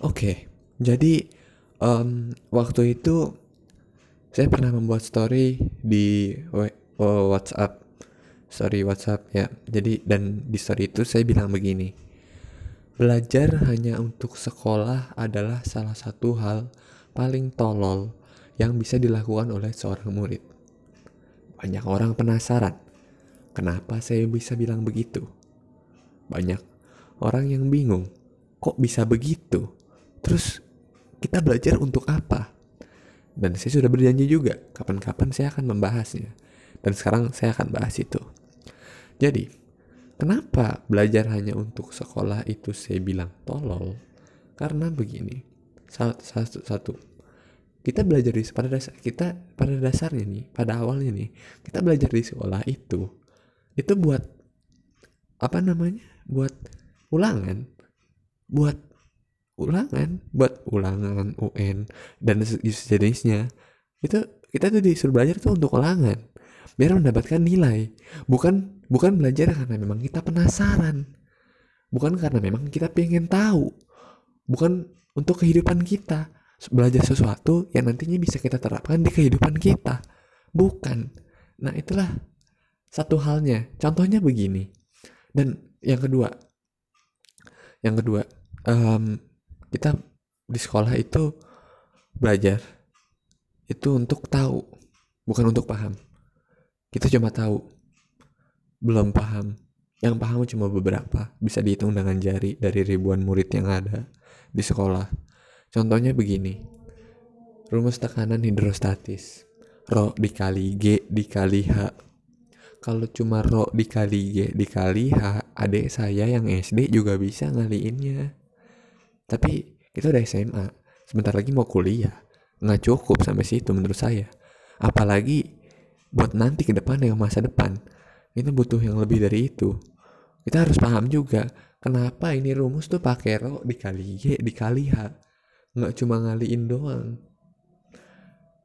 Oke, jadi em, waktu itu saya pernah membuat story di oh, WhatsApp, story WhatsApp ya. Jadi dan di story itu saya bilang begini, belajar hanya untuk sekolah adalah salah satu hal paling tolol yang bisa dilakukan oleh seorang murid. Banyak orang penasaran, kenapa saya bisa bilang begitu? Banyak orang yang bingung, kok bisa begitu? Terus kita belajar untuk apa? Dan saya sudah berjanji juga, kapan-kapan saya akan membahasnya. Dan sekarang saya akan bahas itu. Jadi, kenapa belajar hanya untuk sekolah itu saya bilang tolol? Karena begini, satu, satu, satu kita belajar di pada dasar kita pada dasarnya nih, pada awalnya nih, kita belajar di sekolah itu itu buat apa namanya? Buat ulangan, buat ulangan buat ulangan UN dan se- sejenisnya itu kita tuh disuruh belajar tuh untuk ulangan biar mendapatkan nilai. Bukan bukan belajar karena memang kita penasaran. Bukan karena memang kita pengen tahu. Bukan untuk kehidupan kita. Belajar sesuatu yang nantinya bisa kita terapkan di kehidupan kita. Bukan. Nah itulah satu halnya. Contohnya begini. Dan yang kedua. Yang kedua em, kita di sekolah itu belajar itu untuk tahu bukan untuk paham. Kita cuma tahu belum paham. Yang paham cuma beberapa bisa dihitung dengan jari dari ribuan murid yang ada di sekolah. Contohnya begini rumus tekanan hidrostatis. Rho dikali G dikali H. Kalau cuma Rho dikali G dikali H adik saya yang SD juga bisa ngaliinnya tapi kita udah SMA sebentar lagi mau kuliah. Nggak cukup sampai situ menurut saya. Apalagi buat nanti ke depan yang masa depan. Itu butuh yang lebih dari itu. Kita harus paham juga kenapa ini rumus tuh pakai Rho dikali G dikali H. Nggak cuma ngaliin doang.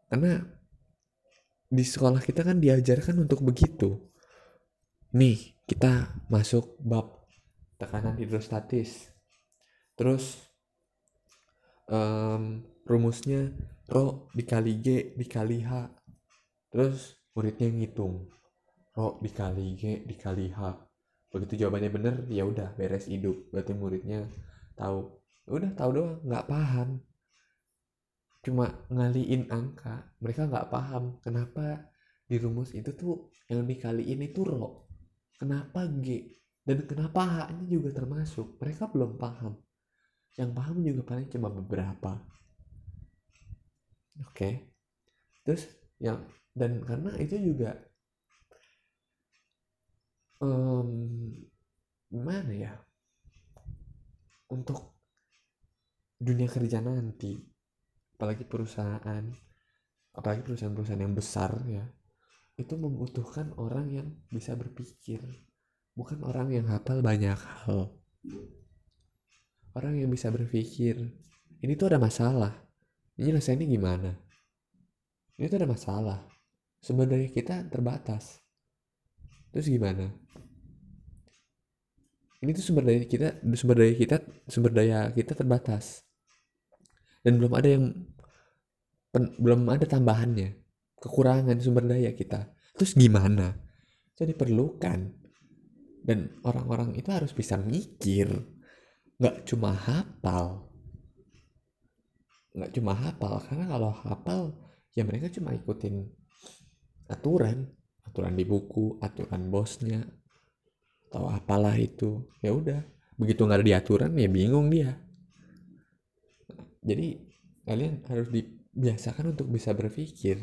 Karena di sekolah kita kan diajarkan untuk begitu. Nih kita masuk bab tekanan hidrostatis. Terus em, rumusnya Rho dikali G dikali H. Terus muridnya ngitung Rho dikali G dikali H. Begitu jawabannya bener ya udah beres hidup. Berarti muridnya tahu. Ya udah tahu doang nggak paham. Cuma ngaliin angka mereka nggak paham kenapa di rumus itu tuh yang dikaliin itu Rho kenapa G? Dan kenapa H-nya juga termasuk? Mereka belum paham yang paham juga paling cuma beberapa. Oke. Terus yang dan karena itu juga em, gimana ya? Untuk dunia kerja nanti apalagi perusahaan apalagi perusahaan-perusahaan yang besar ya itu membutuhkan orang yang bisa berpikir bukan orang yang hafal banyak hal orang yang bisa berpikir ini tuh ada masalah. Ini nyelesainnya gimana? Ini tuh ada masalah. Daya kita terbatas. Terus gimana? Ini tuh sumber daya kita sumber daya kita sumber daya kita terbatas. Dan belum ada yang pen- belum ada tambahannya. Kekurangan sumber daya kita. Terus gimana? Jadi diperlukan. Dan orang-orang itu harus bisa mikir nggak cuma hafal. Nggak cuma hafal karena kalau hafal ya mereka cuma ikutin aturan. Aturan di buku aturan bosnya atau apalah itu. Ya udah begitu nggak ada di aturan ya bingung dia. Jadi kalian harus dibiasakan untuk bisa berpikir.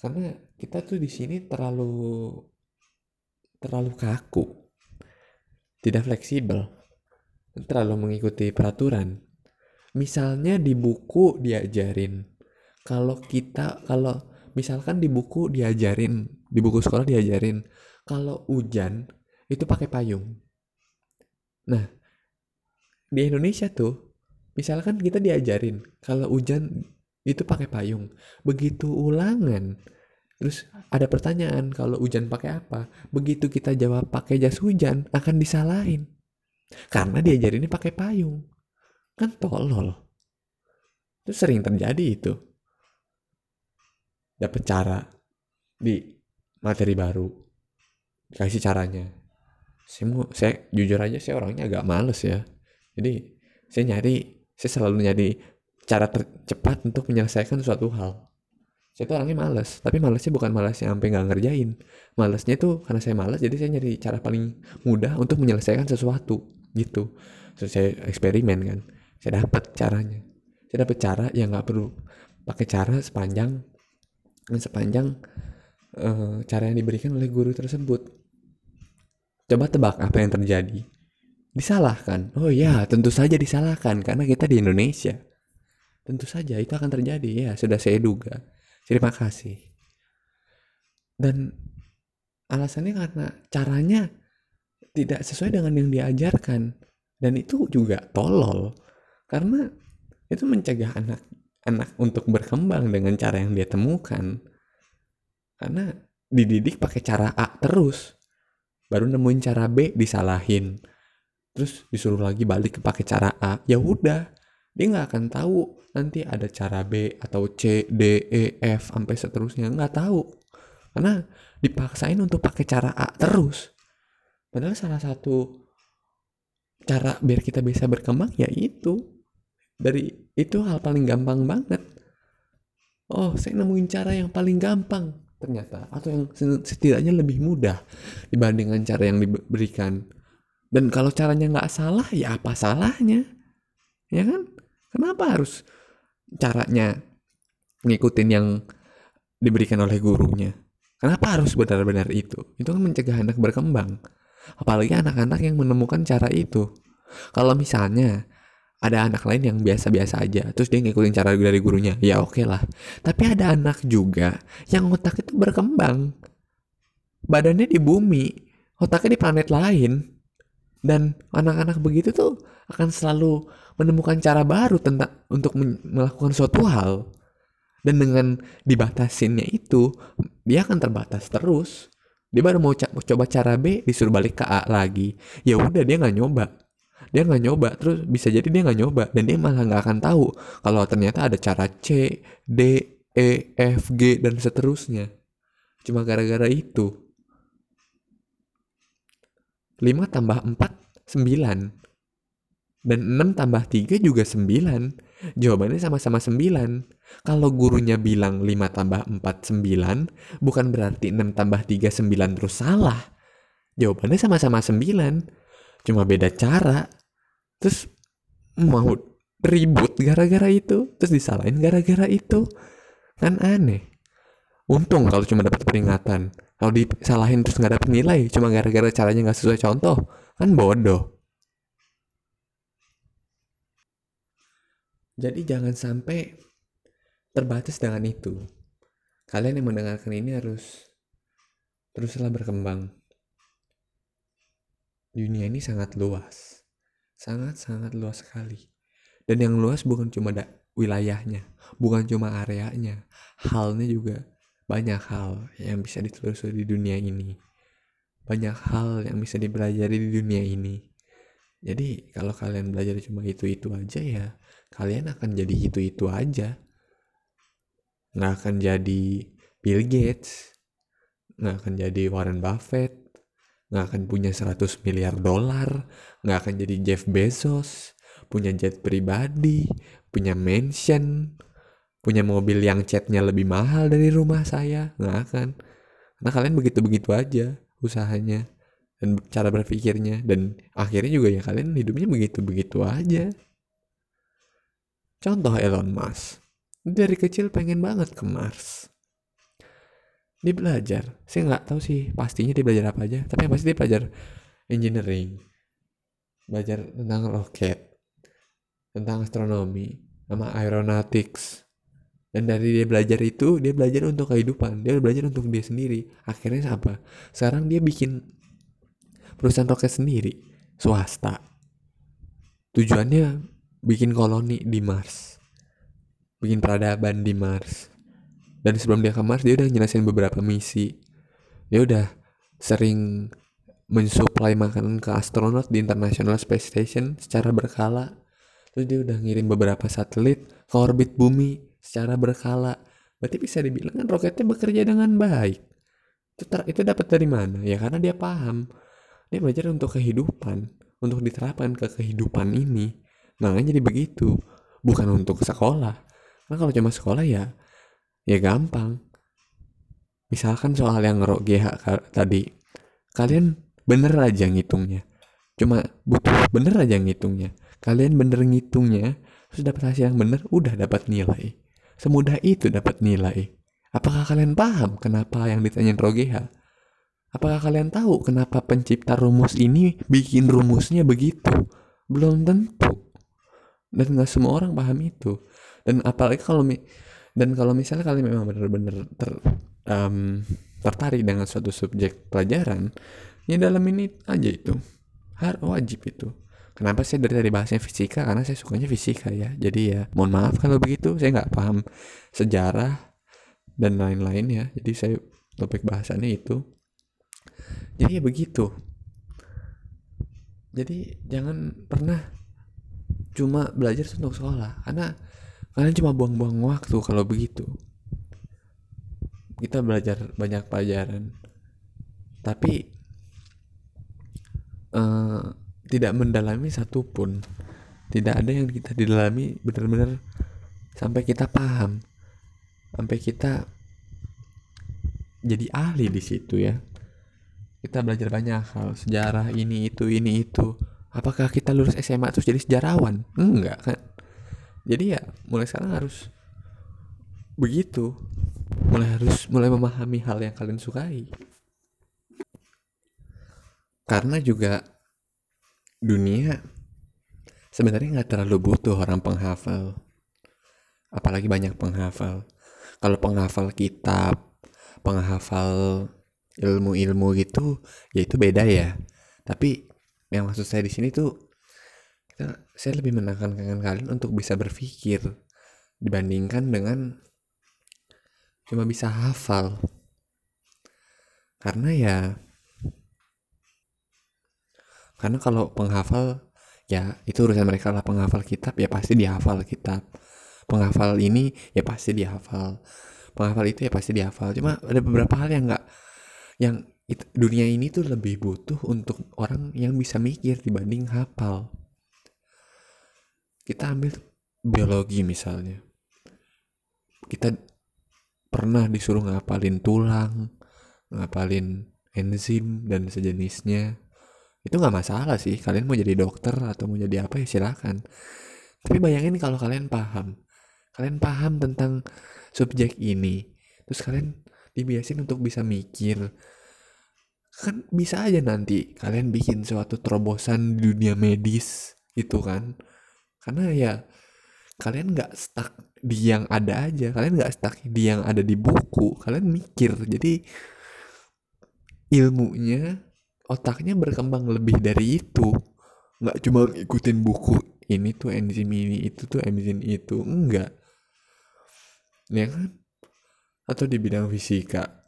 Karena kita tuh di sini terlalu terlalu kaku tidak fleksibel. Terlalu mengikuti peraturan. Misalnya di buku diajarin. Kalau kita kalau misalkan di buku diajarin di buku sekolah diajarin kalau hujan itu pakai payung. Nah di Indonesia tuh misalkan kita diajarin kalau hujan itu pakai payung. Begitu ulangan terus ada pertanyaan kalau hujan pakai apa? Begitu kita jawab pakai jas hujan akan disalahin. Karena diajarinnya pakai payung. Kan tolol. Itu sering terjadi itu. Dapat cara di materi baru. Kasih caranya. Saya mau saya jujur aja saya orangnya agak males ya. Jadi saya nyari saya selalu nyari cara tercepat untuk menyelesaikan suatu hal saya tuh orangnya males tapi malesnya bukan malesnya sampai nggak ngerjain. Malesnya tuh karena saya males jadi saya nyari cara paling mudah untuk menyelesaikan sesuatu gitu. So, saya eksperimen kan saya dapat caranya. Saya dapat cara yang nggak perlu pakai cara sepanjang sepanjang uh, cara yang diberikan oleh guru tersebut. Coba tebak apa yang terjadi. Disalahkan. Oh ya tentu saja disalahkan karena kita di Indonesia. Tentu saja itu akan terjadi. Ya sudah saya duga terima kasih. Dan alasannya karena caranya tidak sesuai dengan yang diajarkan. Dan itu juga tolol. Karena itu mencegah anak-anak untuk berkembang dengan cara yang dia temukan. Karena dididik pakai cara A terus. Baru nemuin cara B disalahin. Terus disuruh lagi balik ke pakai cara A. Ya udah dia nggak akan tahu nanti ada cara B atau C D E F sampai seterusnya. Nggak tahu. Karena dipaksain untuk pakai cara A terus. Padahal salah satu cara biar kita bisa berkembang ya itu. Dari itu hal paling gampang banget. Oh saya nemuin cara yang paling gampang. Ternyata atau yang setidaknya lebih mudah dibandingkan cara yang diberikan. Dan kalau caranya nggak salah ya apa salahnya? Ya kan kenapa harus caranya ngikutin yang diberikan oleh gurunya? Kenapa harus benar-benar itu? Itu kan mencegah anak berkembang. Apalagi anak-anak yang menemukan cara itu. Kalau misalnya ada anak lain yang biasa-biasa aja terus dia ngikutin cara dari gurunya ya oke okay lah. Tapi ada anak juga yang otak itu berkembang. Badannya di bumi otaknya di planet lain dan anak-anak begitu tuh akan selalu menemukan cara baru tentang untuk melakukan suatu hal. Dan dengan dibatasinnya itu dia akan terbatas terus. Dia baru mau coba cara B disuruh balik ke A lagi. Ya udah dia nggak nyoba. Dia nggak nyoba terus bisa jadi dia nggak nyoba. Dan dia malah nggak akan tahu kalau ternyata ada cara C D E F G dan seterusnya. Cuma gara-gara itu 5 tambah 4 9 dan 6 tambah 3 juga 9 jawabannya sama-sama 9 kalau gurunya bilang 5 tambah 4 9 bukan berarti 6 tambah 3 9 terus salah. Jawabannya sama-sama 9 cuma beda cara. Terus mau ribut gara-gara itu terus disalahin gara-gara itu. Kan aneh. Untung kalau cuma dapat peringatan kalau disalahin terus nggak dapat nilai cuma gara-gara caranya nggak sesuai contoh kan bodoh. Jadi jangan sampai terbatas dengan itu. Kalian yang mendengarkan ini harus teruslah berkembang. Dunia ini sangat luas. Sangat-sangat luas sekali. Dan yang luas bukan cuma da wilayahnya, bukan cuma areanya, halnya juga banyak hal yang bisa ditelusuri di dunia ini. Banyak hal yang bisa dipelajari di dunia ini. Jadi kalau kalian belajar cuma itu-itu aja ya, kalian akan jadi itu-itu aja. Nggak akan jadi Bill Gates, nggak akan jadi Warren Buffett, nggak akan punya 100 miliar dolar, nggak akan jadi Jeff Bezos, punya jet pribadi, punya mansion, punya mobil yang catnya lebih mahal dari rumah saya, nggak akan. Karena kalian begitu-begitu aja usahanya dan cara berpikirnya. Dan akhirnya juga ya kalian hidupnya begitu-begitu aja. Contoh Elon Musk, dari kecil pengen banget ke Mars. Dia belajar. Saya nggak tahu sih pastinya dia belajar apa aja. Tapi yang pasti dia belajar engineering. Belajar tentang roket. Tentang astronomi. Sama aeronautics dan dari dia belajar itu dia belajar untuk kehidupan dia belajar untuk dia sendiri. Akhirnya apa sekarang dia bikin perusahaan roket sendiri swasta. Tujuannya bikin koloni di Mars. Bikin peradaban di Mars. Dan sebelum dia ke Mars dia udah nyelesain beberapa misi. Dia udah sering mensuplai makanan ke astronot di International Space Station secara berkala. Terus dia udah ngirim beberapa satelit ke orbit bumi secara berkala. Berarti bisa dibilang kan roketnya bekerja dengan baik. Itu ter, itu dapat dari mana? Ya karena dia paham. Dia belajar untuk kehidupan untuk diterapkan ke kehidupan ini. Makanya jadi begitu. Bukan untuk sekolah. Karena kalau cuma sekolah ya ya gampang. Misalkan soal yang ngerok GH tadi. Kalian bener aja ngitungnya. Cuma butuh bener aja ngitungnya. Kalian bener ngitungnya terus dapat hasil yang bener udah dapat nilai semudah itu dapat nilai. Apakah kalian paham kenapa yang ditanyain Rogeha? Apakah kalian tahu kenapa pencipta rumus ini bikin rumusnya begitu? Belum tentu. Dan nggak semua orang paham itu. Dan apalagi kalau dan kalau misalnya kalian memang benar-benar ter, um, tertarik dengan suatu subjek pelajaran ya dalam ini aja itu. Harus wajib itu kenapa sih dari tadi bahasnya fisika? Karena saya sukanya fisika ya. Jadi ya mohon maaf kalau begitu. Saya nggak paham sejarah dan lain-lain ya. Jadi saya topik bahasannya itu. Jadi ya begitu. Jadi jangan pernah cuma belajar untuk sekolah. Karena kalian cuma buang-buang waktu kalau begitu. Kita belajar banyak pelajaran. Tapi uh, tidak mendalami satupun. Tidak ada yang kita didalami benar-benar sampai kita paham sampai kita jadi ahli di situ ya. Kita belajar banyak hal sejarah ini itu ini itu. Apakah kita lulus SMA terus jadi sejarawan? Enggak kan? Jadi ya mulai sekarang harus begitu. Mulai harus mulai memahami hal yang kalian sukai. Karena juga dunia sebenarnya nggak terlalu butuh orang penghafal. Apalagi banyak penghafal. Kalau penghafal kitab penghafal ilmu-ilmu gitu ya itu beda ya. Tapi yang maksud saya di sini tuh saya lebih menekankan kalian untuk bisa berpikir dibandingkan dengan cuma bisa hafal. Karena ya karena kalau penghafal ya itu urusan mereka lah. Penghafal kitab ya pasti dihafal kitab. Penghafal ini ya pasti dihafal. Penghafal itu ya pasti dihafal. Cuma ada beberapa hal yang nggak yang itu, dunia ini tuh lebih butuh untuk orang yang bisa mikir dibanding hafal. Kita ambil biologi misalnya. Kita pernah disuruh ngapalin tulang ngapalin enzim dan sejenisnya itu nggak masalah sih kalian mau jadi dokter atau mau jadi apa ya silakan. Tapi bayangin kalau kalian paham. Kalian paham tentang subjek ini. Terus kalian dibiasin untuk bisa mikir. Kan bisa aja nanti kalian bikin suatu terobosan di dunia medis gitu kan. Karena ya kalian nggak stuck di yang ada aja. Kalian nggak stuck di yang ada di buku. Kalian mikir. Jadi ilmunya otaknya berkembang lebih dari itu. Nggak cuma ikutin buku ini tuh enzim ini itu tuh enzim itu enggak. Ya kan? Atau di bidang fisika.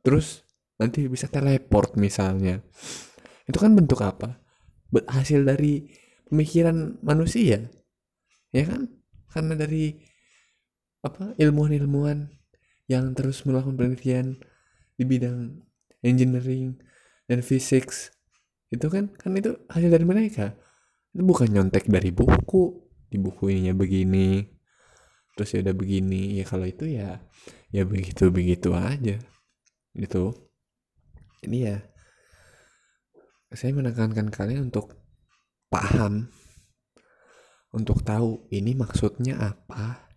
Terus nanti bisa teleport misalnya. Itu kan bentuk apa? Hasil dari pemikiran manusia. Ya kan? Karena dari apa ilmuwan-ilmuwan yang terus melakukan penelitian di bidang engineering dan physics. Itu kan kan itu hasil dari mereka. Itu bukan nyontek dari buku. Di buku ininya begini terus ya udah begini. Ya kalau itu ya ya begitu begitu aja. Gitu. Ini ya saya menekankan kalian untuk paham. Untuk tahu ini maksudnya apa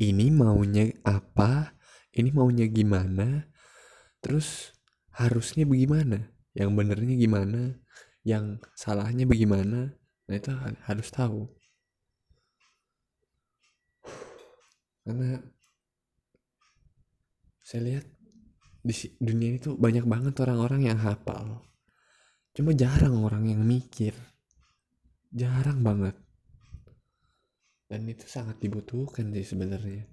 ini maunya apa ini maunya gimana. Terus harusnya bagaimana? Yang benernya gimana? Yang salahnya bagaimana? Nah itu harus tahu. Karena saya lihat di dunia itu banyak banget orang-orang yang hafal. Cuma jarang orang yang mikir. Jarang banget. Dan itu sangat dibutuhkan sih sebenarnya